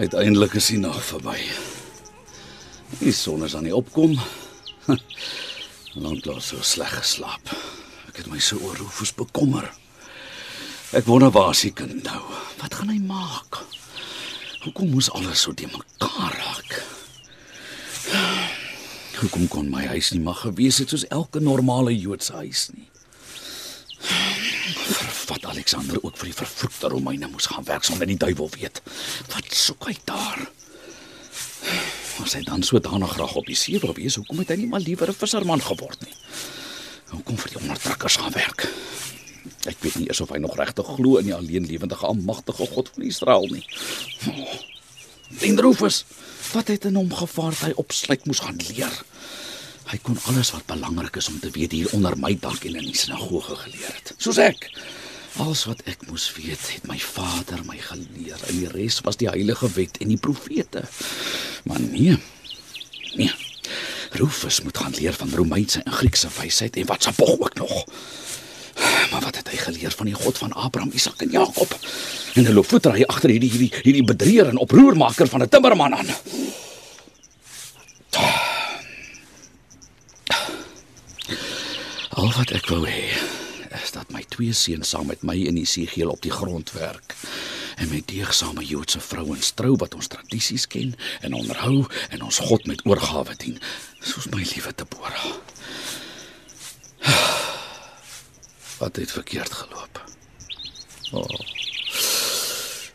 Uiteindelik is die nag verby. Die son is aan die opkom. Lanklaas so sleg geslaap. Ek het my so oor Rufus bekommer. Ek wonder waar die kind nou? Wat gaan hy maak? Hoekom moes alles so te mekaar raak? Hoekom kon my huis nie maar gewees het soos elke normale Joodse huis nie? Alexander ook vir die vervloekte Romeine moes gaan werk sonder die duiwel weet. Wat soek hy daar? As hy dan sodanig graag op die see wou wees, hoekom het hy nie maar liewer 'n visserman geword nie? Hoekom vir die onderdrukkers gaan werk? Ek weet nie eers of hy nog regtig glo in die alleen lewende almagtige God van Israel nie. Oh, en Rufus, wat het in hom gevaar dat hy opsluit moes gaan leer? Hy kon alles wat belangrik is om te weet hier onder my dak en in die sinagoge geleer het. Soos ek. Alles wat ek moes weet, het my vader my geleer en die res was die heilige wet en die profete. Maar nee. Nee. Rufus moet gaan leer van Romeinse en Griekse wysheid en wat se bog ook nog. Maar wat het hy geleer van die God van Abraham, Isak en Jakob? En hy loop voeter hy agter hierdie hierdie hierdie bedrieger en oproermaker van 'n timmerman aan. Al wat ek wou hê twee seuns saam met my in die seegeel op die grond werk en met deegsame Joodse vrouens trou wat ons tradisies ken en onderhou en ons God met oorgawe dien soos my liewe Deborah. Wat het verkeerd geloop? O. Oh,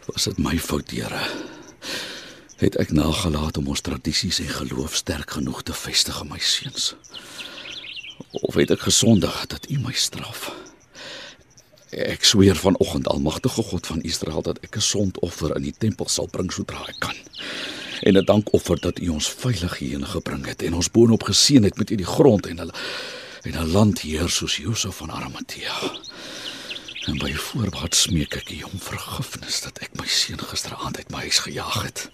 was dit my fout, Here? Het ek nagelaat om ons tradisies en geloof sterk genoeg te vestig in my seuns? Of het ek gesondig dat U my straf? Ek sweer vanoggend almagtige God van Israel dat ek 'n sondoffer in die tempel sal bring sodra ek kan. En 'n dankoffer dat U ons veilig hierheen gebring het en ons boonop geseën het met U die grond en hulle en 'n land heer soos Josef van Arimatea. En by voorbaat smeek ek U om vergifnis dat ek my seun gisteraand uit my huis gejaag het.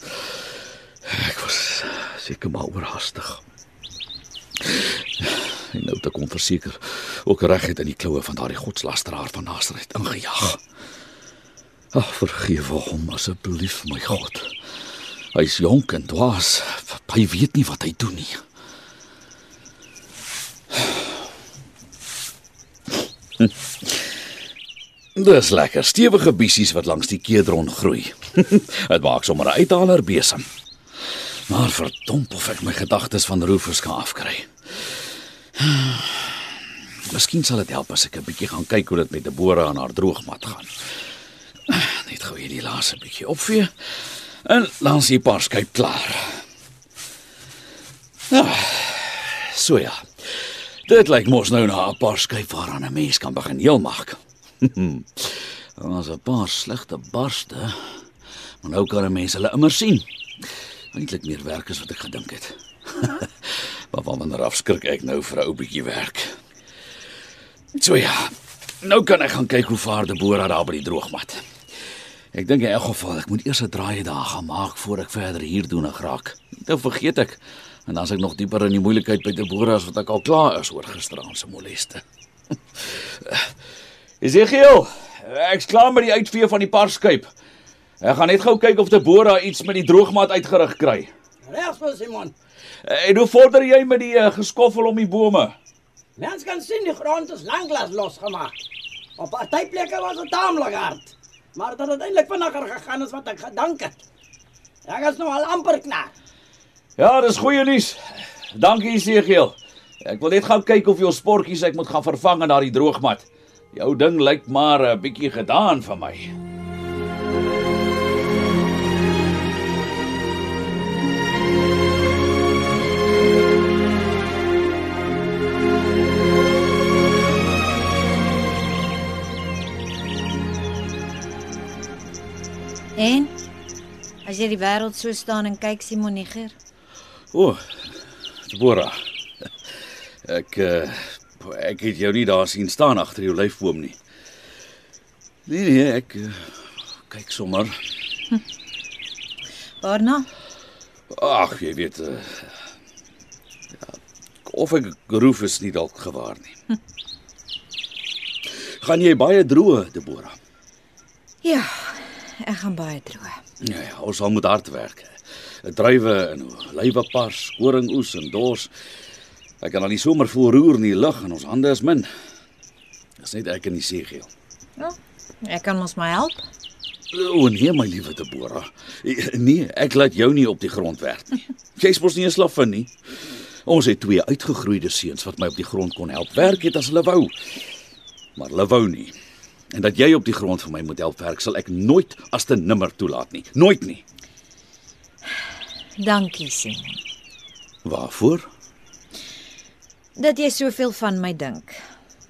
Ek was seker maar oorhaastig. En nou te kon verseker ook reg het in die kloue van daardie godslasteraar van Nasaret ingejaag. Ag, vergewe hom asseblief, my God. Hy's jonk en dwaas. Hy weet nie wat hy doen nie. Dis lekker stewige bissies wat langs die keedron groei. Dit maak sommer 'n uithaler besem. Maar verdomp of ek my gedagtes van Rufus kan afkry. Miskien sal dit help as ek 'n bietjie gaan kyk hoe dit met Deborah aan haar droogmat gaan. Net gou hierdie laaste bietjie opvee. En langs die paarskyp klaar. Ah, so ja. Dit lyk mos nou na 'n paarskyp waaraan 'n mens kan begin heel maak. Ons 'n paar slegte barste. Maar nou kan 'n mens hulle immer sien. Eintlik meer werk as wat ek gedink het. maar wanneer afskrik ek nou vir 'n ou bietjie werk. So ja. Nou kan ek gaan kyk hoe vaar Deborah daar by die droogmat. Ek dink in elk geval ek moet eers 'n draai daar gaan maak voor ek verder hier doen en raak. Dan vergeet ek en dan as ek nog dieper in die moeilikheid by Deborah as wat ek al klaar is oor gisteraand se moleste. Ezekiel, ek's klaar met die uitvee van die parskyp. Ek gaan net gou kyk of Deborah iets met die droogmat uitgerig kry. Regs Simon. En hoe vorder jy met die uh, geskoffel om die bome? Mens kan sien die grond is lanklaas losgemaak. Op partyplekke was dit taamlik hard. Maar dit het eintlik vinniger gegaan as wat ek gedink het. Ek is nou al amper klaar. Ja, dis goeie nuus. Dankie Ezekiel. Ek wil net gou kyk of jou sportjies ek moet gaan vervang in daardie droogmat. Die ou ding lyk maar 'n bietjie gedaan vir my. En as jy die wêreld so staan en kyk Simon Niger, O, Deborah. Ek uh, ek het jou nie daar sien staan agter jou lyfboom nie. Nee nee, ek uh, kyk sommer. waarna? Ag, jy weet uh, ja, of ek roef is nie dalk gewaar nie. Gaan jy baie droë, Deborah? Ja, gaan baie droog. Ja, ja, ons sal moet hard werk. Druiwe en olyfpars, koringoes en dors. Ek kan al die somer voel roer in die lug en ons hande is min. Dis net ek en die seegeel. Ja, ek kan mos my help. O nee, my liewe Deborah. Nee, ek laat jou nie op die grond werk nie. Jy's mos nie 'n slavin nie. Ons het twee uitgegroeide seuns wat my op die grond kon help werk het as hulle wou. Maar hulle wou nie. En dat jy op die grond vir my moet help werk, sal ek nooit as te nimmer toelaat nie. Nooit nie. Dankie Simon. Waarvoor? Dat jy soveel van my dink.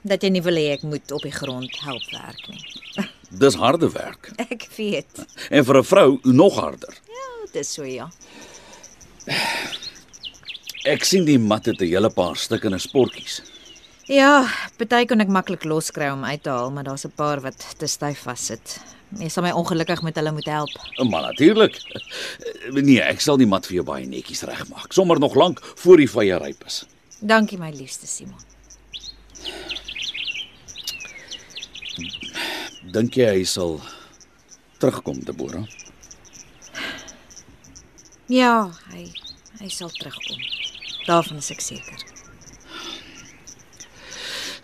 Dat jy nie wil hê ek moet op die grond help werk nie. Dis harde werk. Ek weet. En vir 'n vrou nog harder. Ja, dis so ja. Ek sien die mat het 'n hele paar stukke in 'n sportjies. Ja, party kon ek maklik loskry om uit te haal, maar daar's 'n paar wat te styf vassit. Jy sal my ongelukkig met hulle moet help. Maar natuurlik. Nee, ek sal die mat vir jou baie netjies regmaak, sommer nog lank voor die vye ryp is. Dankie my liefste Simon. Dink jy hy sal terugkom, Deborah? Ja, hy hy sal terugkom. Daarvan is ek seker.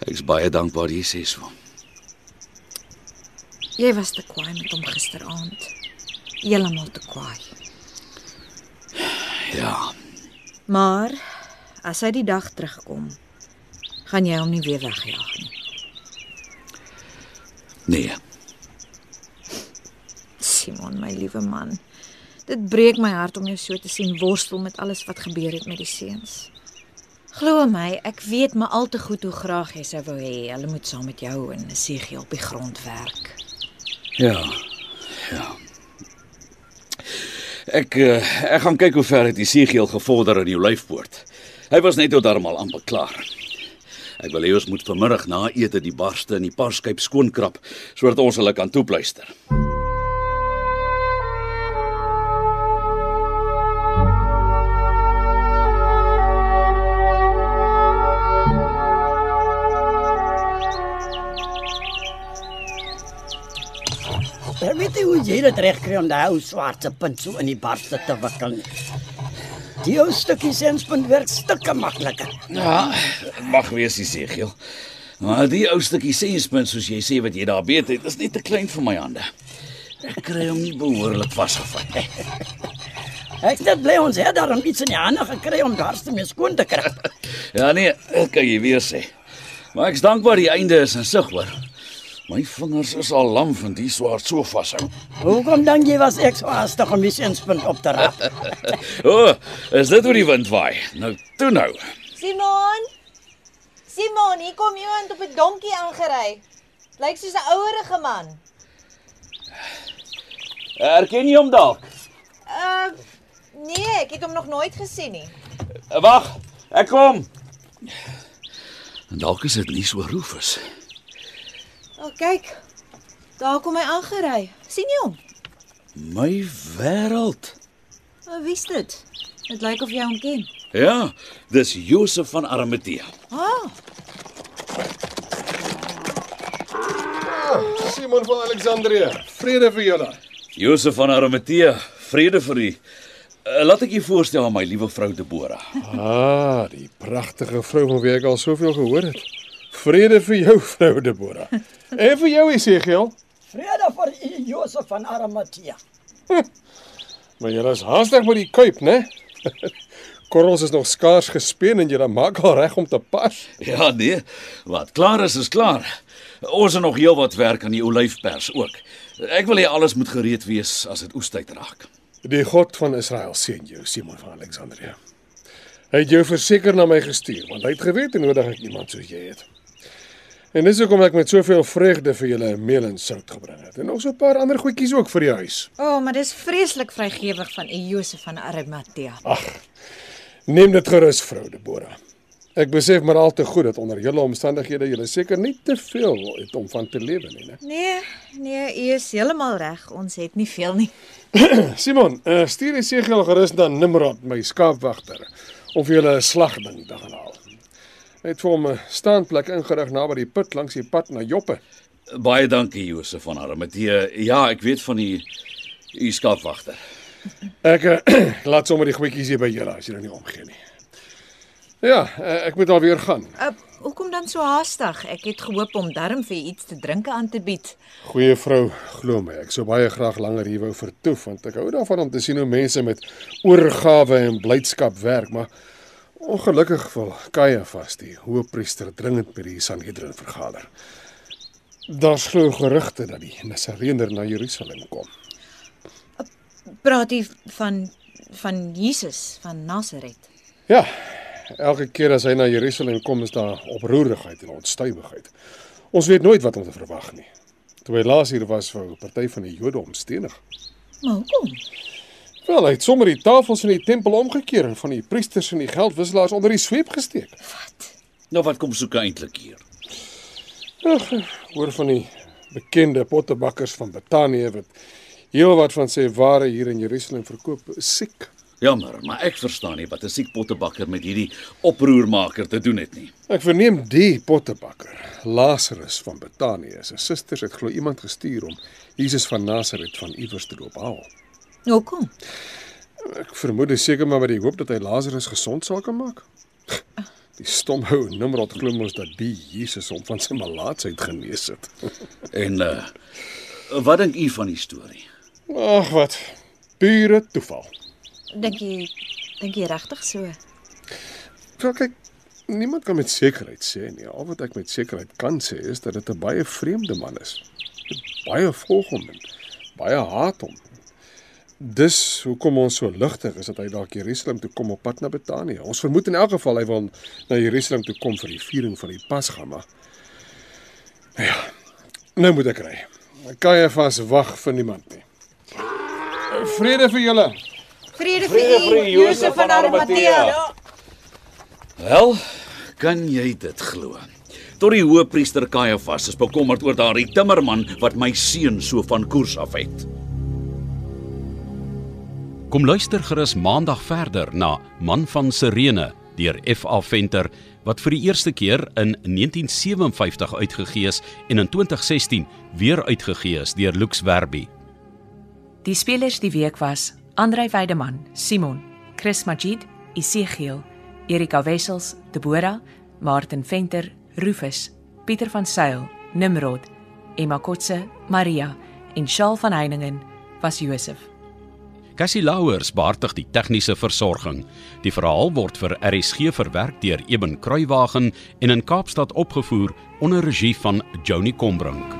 Ek's baie dankbaar jy sê so. Jy was te kwaai met hom gisteraand. Heeltemal te kwaai. Ja, Maar as hy die dag terugkom, gaan jy hom nie weer wegjaag nie. nee. Simon, my liewe man. Dit breek my hart om jou so te sien worstel met alles wat gebeur het met die seuns. Glo my, ek weet maar al te goed hoe graag jy sou wou hê hulle moet saam met jou en Esigie op die grond werk. Ja. Ja. Ek uh, ek gaan kyk hoe ver het die seegeel gevorder in jou lyfpoort. Hy was net tot darmal amper klaar. Ek wil hê ons moet vanmiddag na ete die barste en die parskyp skoonkrap sodat ons hulle kan toepluister. Ek nie dit reg kry om daai ou swartse punt so in die barste te wikkel nie. Die ou stukkie senspunt werk stukke makliker. Ja, mag wees die seegeel. Maar die ou stukkie senspunt soos jy sê wat jy daar beet het, is net te klein vir my hande. Ek kry hom nie behoorlik vasgevat nie. Ek net bly ons het daarom iets in die hande gekry om barste mee skoon te kry. Ja nee, dit kan jy weer sê. Maar ek's dankbaar die einde is in sig hoor. My vingers is al lam van die swaard so vashou. Hoekom dink jy was ek so haastig om die senspunt op te raap? O, oh, is dit hoe die wind waai? Nou, toe nou. Simon! Simon, hier kom iemand op 'n donkie aangery. Lyk soos 'n ouerige man. Erken jy hom dalk? Uh nee, ek het hom nog nooit gesien nie. Wag, ek kom. En dalk is dit nie so Rufus. O, oh, kyk. Daar kom hy aangery. sien jy hom? My wêreld. Oh, wie's dit? Dit lyk of jy hom ken. Ja, dis Josef van Arimatea. Ah, Simon van Alexandrië. Vrede vir julle. Josef van Arimatea, vrede vir u. Uh, laat ek u voorstel aan my liewe vrou Deborah. Ah, die pragtige vrou van wie ek al soveel gehoor het. Vrede vir jou, vrou Deborah. En vir jou, Esegiel. Vrede vir u, Josef van Arimatea. Maar jy is haastig met die kuip, né? Korrels is nog skaars gespeen en jy dan maak al reg om te pas. Ja, nee. Wat klaar is is klaar. Ons het nog heelwat werk aan die olyfpers ook. Ek wil hê alles moet gereed wees as dit oestyd raak. Die God van Israel seën jou, Simon van Alexandrië. Hy het jou verseker na my gestuur want hy het geweet hoe nodig ek iemand soos jy het. En dis hoekom ek met soveel vreugde vir julle meel en sout gebring het. En nog so 'n paar ander goedjies ook vir die huis. O, oh, maar dis vreeslik vrygewig van u Josef van Arimatea. Neem dit gerus, vrou Deborah. Ek besef maar al te goed dat onder julle omstandighede julle seker nie te veel het om van te lewe nie, né? Nee, nee, u is heeltemal reg. Ons het nie veel nie. Simon, uh, stuur Esegiel gerus na Nimrod, my skaapwagter, vir julle 'n slagding te gaan haal. Hy het vir hom 'n staanplek ingerig naby die put langs die pad na Joppe. Baie dankie Josef van Arimatea. Ja, ek weet van die u skaapwagter. Ek uh, laat sommer die goedjies hier by julle as julle nie omgee nie. Ja, ek moet alweer gaan. Uh, hoekom dan so haastig? Ek het gehoop om darm vir iets te drinke aan te bied. Goeie vrou, glo my, ek sou baie graag langer hier wou vertoef want ek hou daarvan om te sien hoe mense met oorgawe en blydskap werk, maar ongelukkig wil Kajafas die hoëpriester dringend by die Sanhedrin vergader. Daar's glo gerugte dat die Nasareëner na Jerusalem kom. Praat u van van Jesus van Nasaret? Ja, elke keer as hy na Jerusalem kom is daar oproerigheid en onstuimigheid. Ons weet nooit wat om te verwag nie. Toe hy laas hier was, wou 'n party van die Jode omstenig. Maar hoekom? Wel, hy het sommer die tafels in die tempel omgekeer en van die priesters en die geldwisselaars onder die sweep gesteek. Nou wat kom soek hy eintlik hier? Ag, hoor van die bekende pottebakkers van Betanië wat heelwat van sy ware hier in Jerusalem verkoop, siek. Jammer, maar ek verstaan nie wat 'n siek pottebakker met hierdie oproermaker te doen het nie. Ek verneem die pottebakker, Lazarus van Betanië, sy susters het glo iemand gestuur om Jesus van Nasaret van iewers te loop haal. Hoekom? Ek vermoed dis seker maar met die hoop dat hy Lazarus gesond sal kan maak. Die stom ou Nimrod glo mos dat die Jesus hom van sy malaatsheid genees het. En uh wat dink u van die storie? Ag wat, pure toeval. Dink jy dink jy regtig so? Wel kyk, niemand kan met sekerheid sê nie. Al wat ek met sekerheid kan sê is dat dit 'n baie vreemde man is. Baie volg hom en baie haat hom. Dis hoekom ons so ligtig is dat hy dalk Jerusalem toe kom op pad na Betanië. Ons vermoed in elk geval hy wil na Jerusalem toe kom vir die viering van die Pasga, maar nou ja, nou moet ek ry. Vas wag vir niemand nie. Vrede vir julle. Vrede vir u, Josef van Arimatea. Wel, kan jy dit glo? Tot die hoëpriester Kajafas is bekommerd oor daardie timmerman wat my seun so van koers af het. Kom luister gerus maandag verder na Man van Sirene deur F.A. Venter wat vir die eerste keer in 1957 uitgegee is en in 2016 weer uitgegee is deur Lux Werby. Die spelers die week was Andrei Weideman, Simon, Chris Magid, Isegiel, Erika Wessels, Deborah, Martin Venter, Rufus, Pieter van Sail, Nimrod, Emma Kotse, Maria en Shaal van Heiningen was Josef. Cassie Louwers beheer die tegniese versorging. Die verhaal word vir RSG verwerk deur Eben Kruiwagen en in Kaapstad opgevoer onder regie van Joni Combrink.